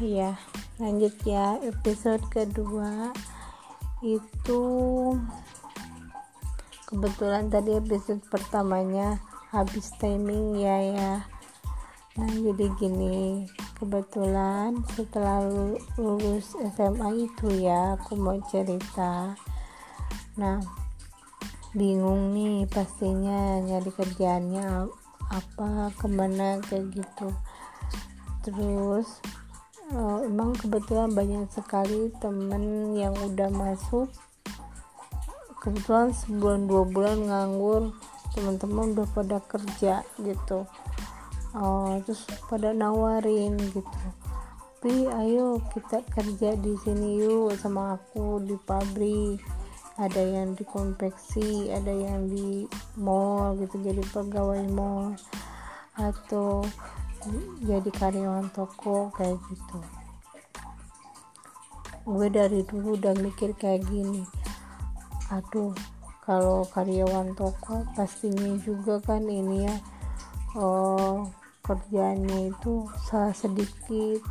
ya lanjut ya episode kedua. Itu kebetulan tadi episode pertamanya habis timing ya ya. Nah jadi gini kebetulan setelah lulus SMA itu ya aku mau cerita. Nah bingung nih pastinya nyari kerjaannya apa ke mana kayak gitu. Terus uh, emang kebetulan banyak sekali temen yang udah masuk. Kebetulan sebulan dua bulan nganggur teman-teman udah pada kerja gitu. Uh, terus pada nawarin gitu. Tapi ayo kita kerja di sini yuk sama aku di pabrik. Ada yang di konveksi ada yang di mall gitu jadi pegawai mall. Atau jadi karyawan toko kayak gitu. Gue dari dulu udah mikir kayak gini. Aduh kalau karyawan toko pastinya juga kan ini ya oh, kerjanya itu salah sedikit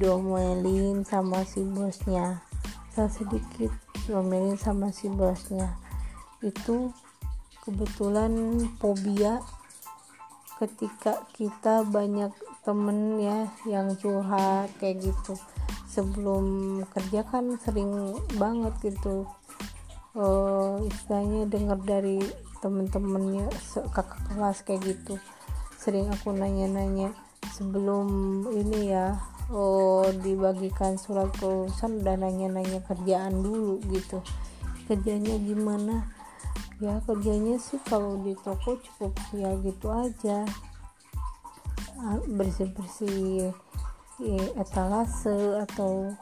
diomelin sama si bosnya. Salah sedikit diomelin sama si bosnya. Itu kebetulan fobia ketika kita banyak temen ya yang curhat kayak gitu. Sebelum kerja kan sering banget gitu uh, istilahnya dengar dari temen-temennya kakak kelas kayak gitu. Sering aku nanya-nanya sebelum ini ya oh dibagikan surat kelulusan dan nanya-nanya kerjaan dulu gitu. Kerjanya gimana ya kerjanya sih kalau di toko cukup ya gitu aja. Ah, bersih-bersih ya, etalase atau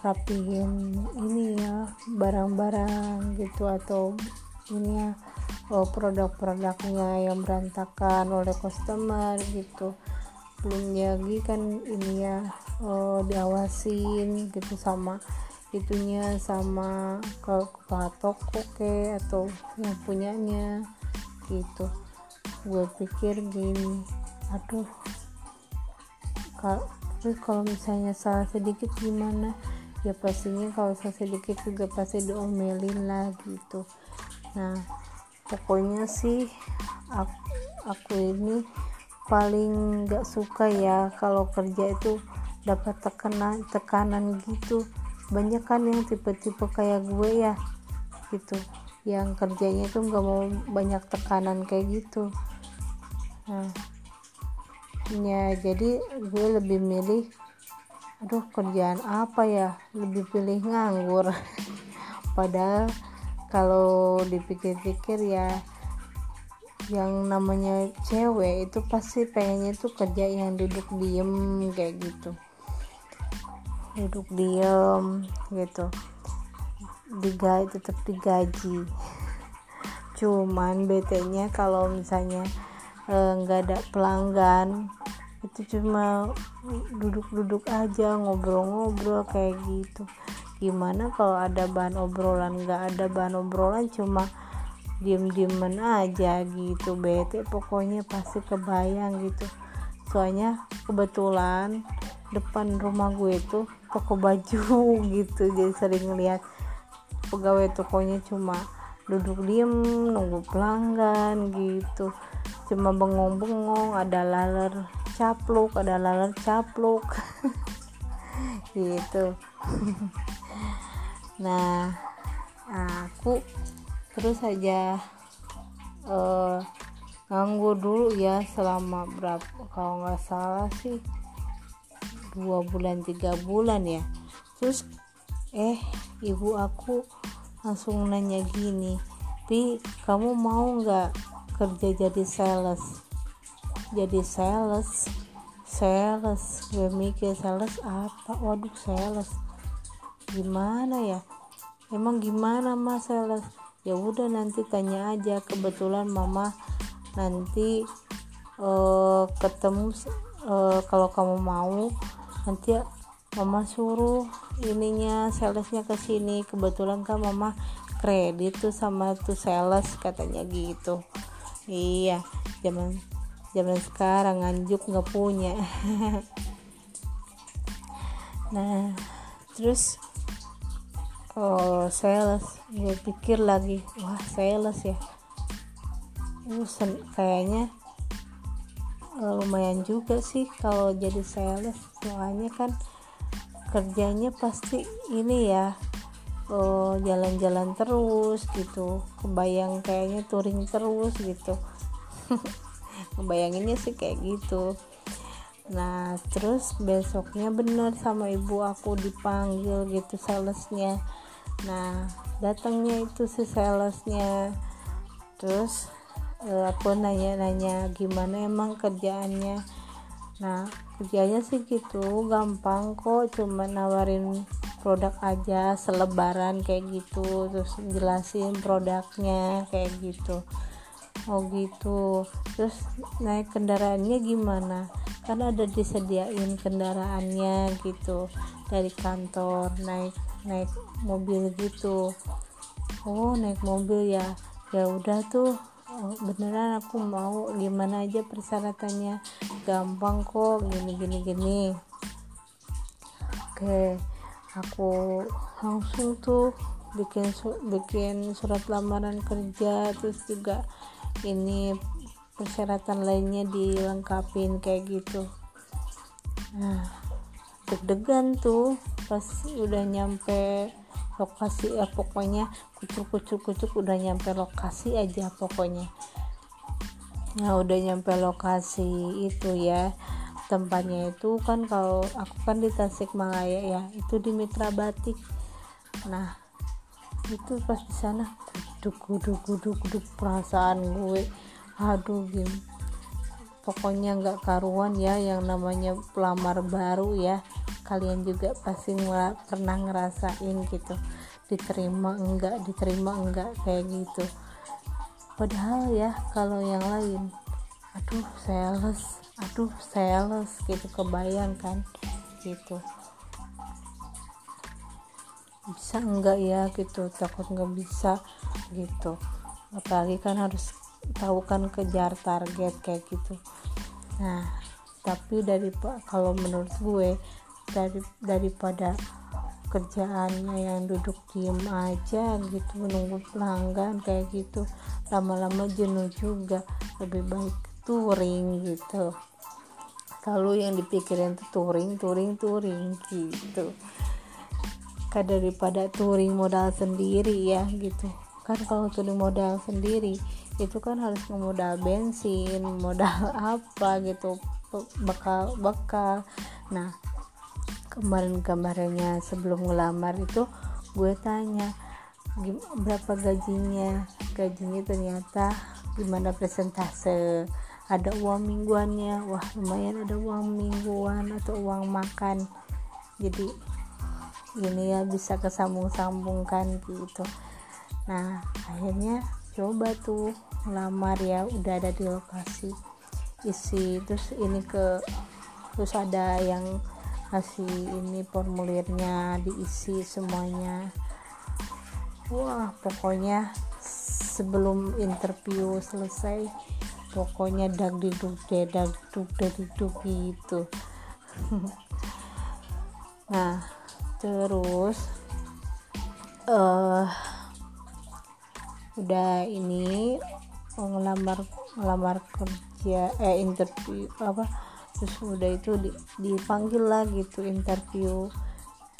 rapihin ini ya barang-barang gitu atau ini ya oh, produk-produknya yang berantakan oleh customer gitu. Belum lagi kan ini ya oh, diawasin gitu sama itunya sama ke kepala toko ke atau yang punyanya gitu. Gue pikir gini aduh. Terus kalau misalnya salah sedikit gimana? Ya pastinya kalau saya sedikit juga pasti diomelin lah gitu. Nah pokoknya sih aku, aku ini paling gak suka ya kalau kerja itu dapat tekanan tekanan gitu banyak kan yang tipe-tipe kayak gue ya gitu. Yang kerjanya tuh nggak mau banyak tekanan kayak gitu. Nah ya jadi gue lebih milih aduh kerjaan apa ya? Lebih pilih nganggur. Padahal kalau dipikir-pikir ya yang namanya cewek itu pasti pengennya tuh kerja yang duduk diem kayak gitu duduk diem gitu. Digaji tetap digaji. Cuman bete nya kalau misalnya eh, nggak eh, ada pelanggan itu cuma duduk-duduk aja ngobrol-ngobrol kayak gitu. Gimana kalau ada bahan obrolan? Nggak ada bahan obrolan cuma diem-dieman aja gitu. Bete pokoknya pasti kebayang gitu. Soalnya kebetulan depan rumah gue itu toko baju gitu. Jadi sering lihat pegawai tokonya cuma duduk diem nunggu pelanggan gitu. Cuma bengong-bengong ada laler capluk ada lalat capluk. Gitu. Nah aku terus aja uh, nganggur dulu ya selama berapa kalau nggak salah sih dua bulan tiga bulan ya. Terus eh ibu aku langsung nanya gini Pi kamu mau nggak kerja jadi sales? Jadi sales sales gue mikir sales apa? Waduh sales. Gimana ya? Emang gimana mas sales? Ya udah nanti tanya aja. Kebetulan mama nanti uh, ketemu uh, kalau kamu mau nanti mama suruh ininya salesnya ke sini. Kebetulan kan mama kredit tuh sama tuh sales katanya gitu. Iya zaman zaman sekarang nganjuk nggak punya. Nah terus oh sales. Gue pikir lagi wah sales ya. Uh, kayaknya lumayan juga sih kalau jadi sales. Soalnya kan kerjanya pasti ini ya oh, jalan-jalan terus gitu. Kebayang kayaknya touring terus gitu. Kebayanginnya sih kayak gitu. Nah terus besoknya bener sama ibu aku dipanggil gitu salesnya. Nah datangnya itu si salesnya. Terus uh, aku nanya-nanya gimana emang kerjaannya. Nah kerjanya sih gitu gampang kok cuma nawarin produk aja selebaran kayak gitu terus jelasin produknya kayak gitu. Oh gitu. Terus naik kendaraannya gimana? Kan ada disediain kendaraannya gitu dari kantor naik naik mobil gitu. Oh naik mobil ya. Ya udah tuh beneran aku mau. Gimana aja persyaratannya? Gampang kok gini gini gini. Oke aku langsung tuh bikin bikin surat lamaran kerja terus juga ini persyaratan lainnya dilengkapin kayak gitu. Nah deg-degan tuh pas udah nyampe lokasi ya pokoknya kucuk-kucuk-kucuk udah nyampe lokasi aja pokoknya. Nah udah nyampe lokasi itu ya tempatnya itu kan kalau aku kan di Tasikmalaya ya itu di Mitra Batik. Nah itu pas di sana kuduk kuduk kuduk kuduk perasaan gue aduh gim. Pokoknya nggak karuan ya yang namanya pelamar baru ya kalian juga pasti pernah ngerasain gitu diterima enggak diterima enggak kayak gitu. Padahal ya kalau yang lain aduh sales aduh sales gitu kebayang kan gitu. Bisa enggak ya gitu takut nggak bisa gitu. Apalagi kan harus tahu kan kejar target kayak gitu. Nah tapi dari kalau menurut gue dari daripada kerjaannya yang duduk diem aja gitu menunggu pelanggan kayak gitu. Lama-lama jenuh juga lebih baik touring gitu. Kalau yang dipikirin tuh touring touring touring gitu. Kan daripada touring modal sendiri ya gitu. Kan kalau touring modal sendiri itu kan harus modal bensin modal apa gitu bakal bakal nah kemarin-kemarinnya sebelum ngelamar itu gue tanya berapa gajinya? Gajinya ternyata gimana presentase ada uang mingguannya? Wah lumayan ada uang mingguan atau uang makan. Jadi ini ya bisa kesambung-sambungkan gitu. Nah akhirnya coba tuh ngelamar ya udah ada di lokasi isi. Terus ini ke terus ada yang kasih ini formulirnya diisi semuanya. Wah pokoknya sebelum interview selesai pokoknya dag diduk deh dag duk diduk gitu. Nah terus uh, udah ini ngelamar ngelamar kerja eh interview apa terus udah itu dipanggil lah gitu interview.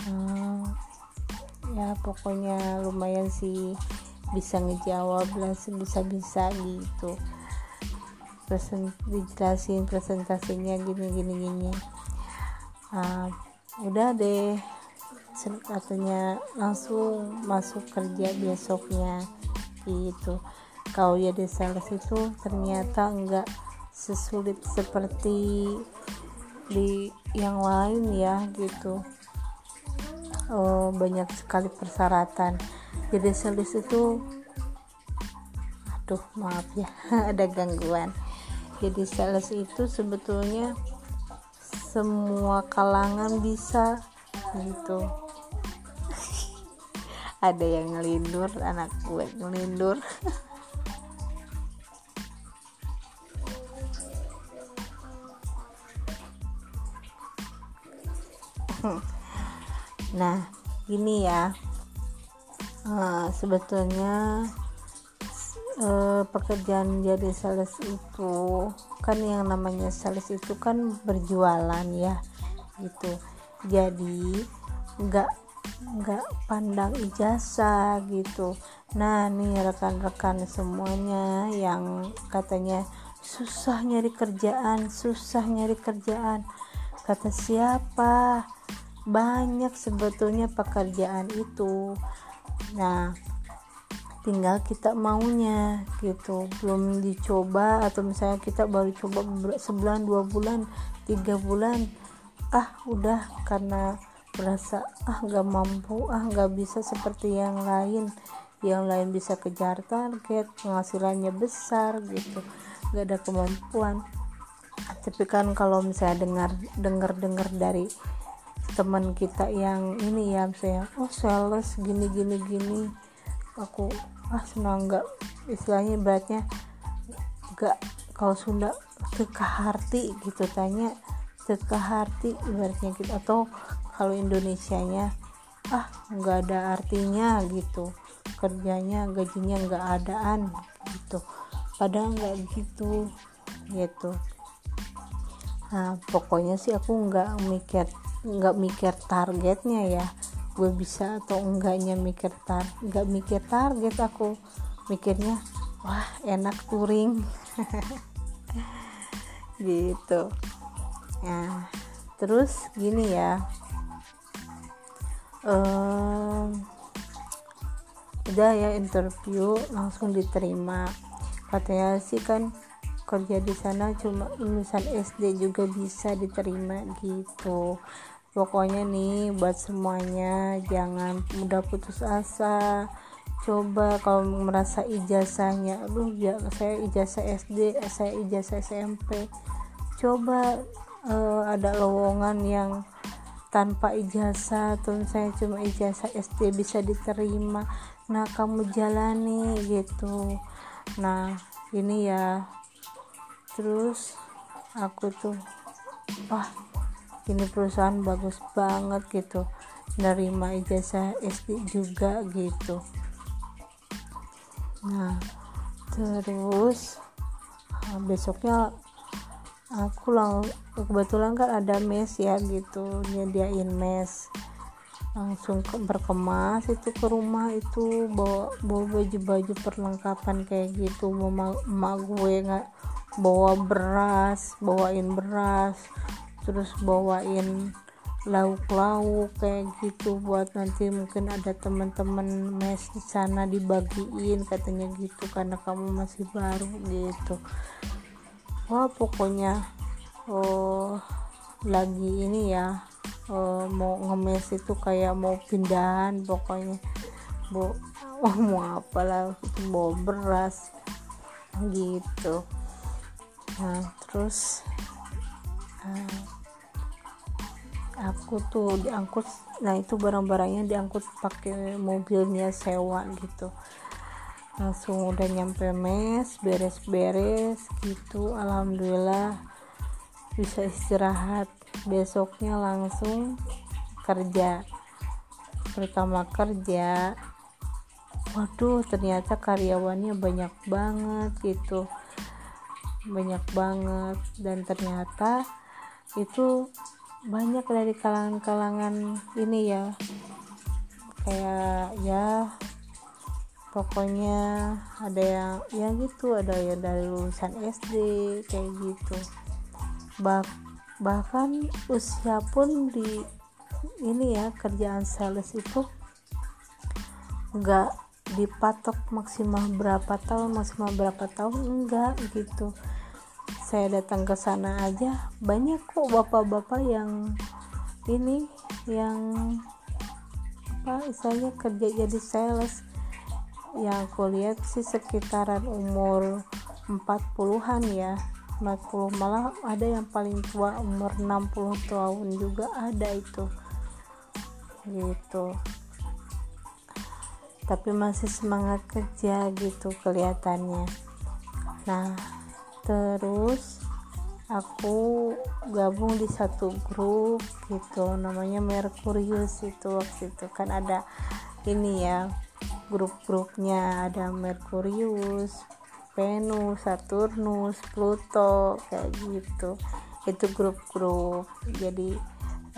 Uh, ya pokoknya lumayan sih bisa ngejawab lah bisa bisa gitu. Present dijelasin presentasinya gini gini gini. Uh, udah deh. Katanya langsung masuk kerja besoknya gitu. Kalau jadi sales itu ternyata enggak sesulit seperti di yang lain ya gitu. Oh, banyak sekali persyaratan. Jadi sales itu aduh maaf ya ada gangguan. Jadi sales itu sebetulnya semua kalangan bisa gitu. Ada yang ngelindur anak gue ngelindur nah gini ya. Uh, sebetulnya uh, pekerjaan jadi sales itu kan yang namanya sales itu kan berjualan ya gitu. Jadi nggak nggak pandang ijazah gitu. Nah nih rekan-rekan semuanya yang katanya susah nyari kerjaan susah nyari kerjaan. Kata siapa banyak sebetulnya pekerjaan itu. Nah tinggal kita maunya gitu. Belum dicoba atau misalnya kita baru coba sebulan dua bulan tiga bulan ah udah karena berasa ah nggak mampu ah nggak bisa seperti yang lain. Yang lain bisa kejar target penghasilannya besar gitu. Nggak ada kemampuan. Tapi kan kalau misalnya dengar dengar dengar dari teman kita yang ini ya misalnya oh sales gini gini gini. Aku ah senang nggak istilahnya beratnya nggak kalau Sunda harti gitu tanya harti ibaratnya gitu atau kalau Indonesia nya ah nggak ada artinya gitu kerjanya gajinya nggak adaan gitu padahal nggak gitu gitu. Nah pokoknya sih aku nggak mikir nggak mikir targetnya ya. Gue bisa atau enggaknya mikir tar nggak mikir target aku. Mikirnya wah enak touring. Gitu. Ya terus gini ya. Um, udah ya interview langsung diterima. Katanya sih kan kerja di sana cuma lulusan SD juga bisa diterima gitu. Pokoknya nih buat semuanya jangan mudah putus asa. Coba kalau merasa ijazahnya aduh ya saya ijazah SD saya ijazah SMP coba uh, ada lowongan yang tanpa ijazah atau saya cuma ijazah SD bisa diterima. Nah kamu jalani gitu. Nah ini ya terus aku tuh wah ini perusahaan bagus banget gitu. Nerima ijazah SD juga gitu. Nah terus ah, besoknya aku lang kebetulan kan ada mes ya gitu. Nyediain mes. Langsung ke, berkemas itu ke rumah itu bawa bawa baju baju perlengkapan kayak gitu. Mama emak gue nggak bawa beras bawain beras terus bawain lauk-lauk kayak gitu buat nanti mungkin ada teman-teman mes di sana dibagiin katanya gitu karena kamu masih baru gitu. Wah pokoknya oh lagi ini ya oh, mau ngemes itu kayak mau pindahan pokoknya. Oh, mau apalah itu bawa beras gitu nah terus uh, aku tuh diangkut nah itu barang-barangnya diangkut pakai mobilnya sewa gitu. Langsung udah nyampe mes beres-beres gitu alhamdulillah bisa istirahat. Besoknya langsung kerja pertama kerja. Waduh ternyata karyawannya banyak banget gitu banyak banget. Dan ternyata itu banyak dari kalangan-kalangan ini ya. Kayak ya pokoknya ada yang ya gitu ada ya dari lulusan SD kayak gitu. Bah bahkan usia pun di ini ya kerjaan sales itu enggak dipatok maksimal berapa tahun maksimal berapa tahun enggak gitu saya datang ke sana aja banyak kok bapak-bapak yang ini yang apa istilahnya kerja jadi sales. Yang aku lihat sih sekitaran umur 40-an ya 40 malah ada yang paling tua umur 60 tahun juga ada itu. Gitu. Tapi masih semangat kerja gitu kelihatannya. Nah terus aku gabung di satu grup gitu namanya Merkurius itu waktu itu. Kan ada ini ya grup-grupnya. Ada Merkurius Venus Saturnus Pluto kayak gitu. Itu grup-grup. Jadi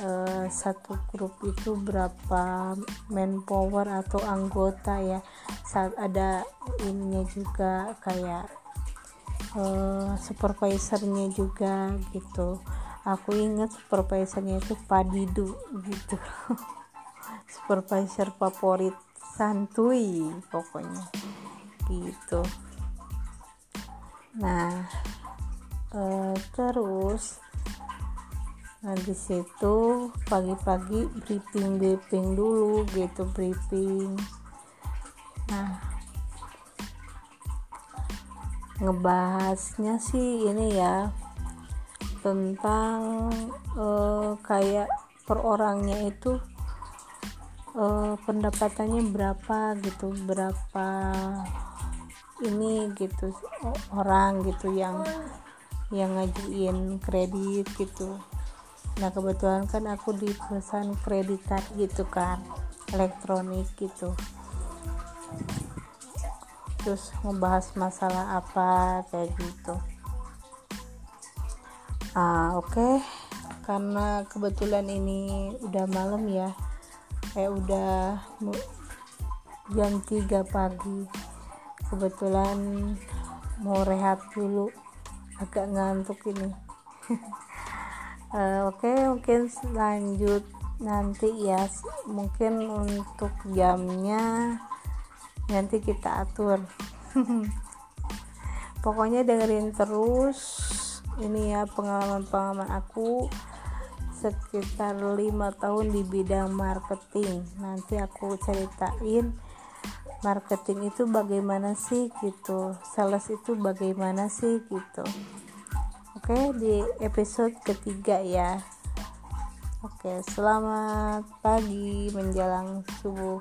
eh, satu grup itu berapa manpower atau anggota ya? Saat ada ininya juga kayak uh, supervisornya juga gitu. Aku inget supervisornya itu Padidu gitu. Supervisor favorit santuy pokoknya gitu. Nah uh, terus nah di situ pagi-pagi briefing briefing dulu gitu briefing. Nah ngebahasnya sih ini ya tentang uh, kayak per orangnya itu uh, pendapatannya berapa gitu berapa ini gitu orang gitu yang yang ngajuin kredit gitu. Nah kebetulan kan aku di perusahaan kreditan gitu kan elektronik gitu terus membahas masalah apa kayak gitu. Ah oke. Okay. karena kebetulan ini udah malam ya. Kayak udah jam 3 pagi. Kebetulan mau rehat dulu. Agak ngantuk ini. Uh, oke okay, mungkin lanjut nanti ya. Mungkin untuk jamnya nanti kita atur. Pokoknya dengerin terus. Ini ya pengalaman-pengalaman aku sekitar lima tahun di bidang marketing. Nanti aku ceritain marketing itu bagaimana sih gitu. Sales itu bagaimana sih gitu. Oke di episode ketiga ya. Oke selamat pagi menjelang subuh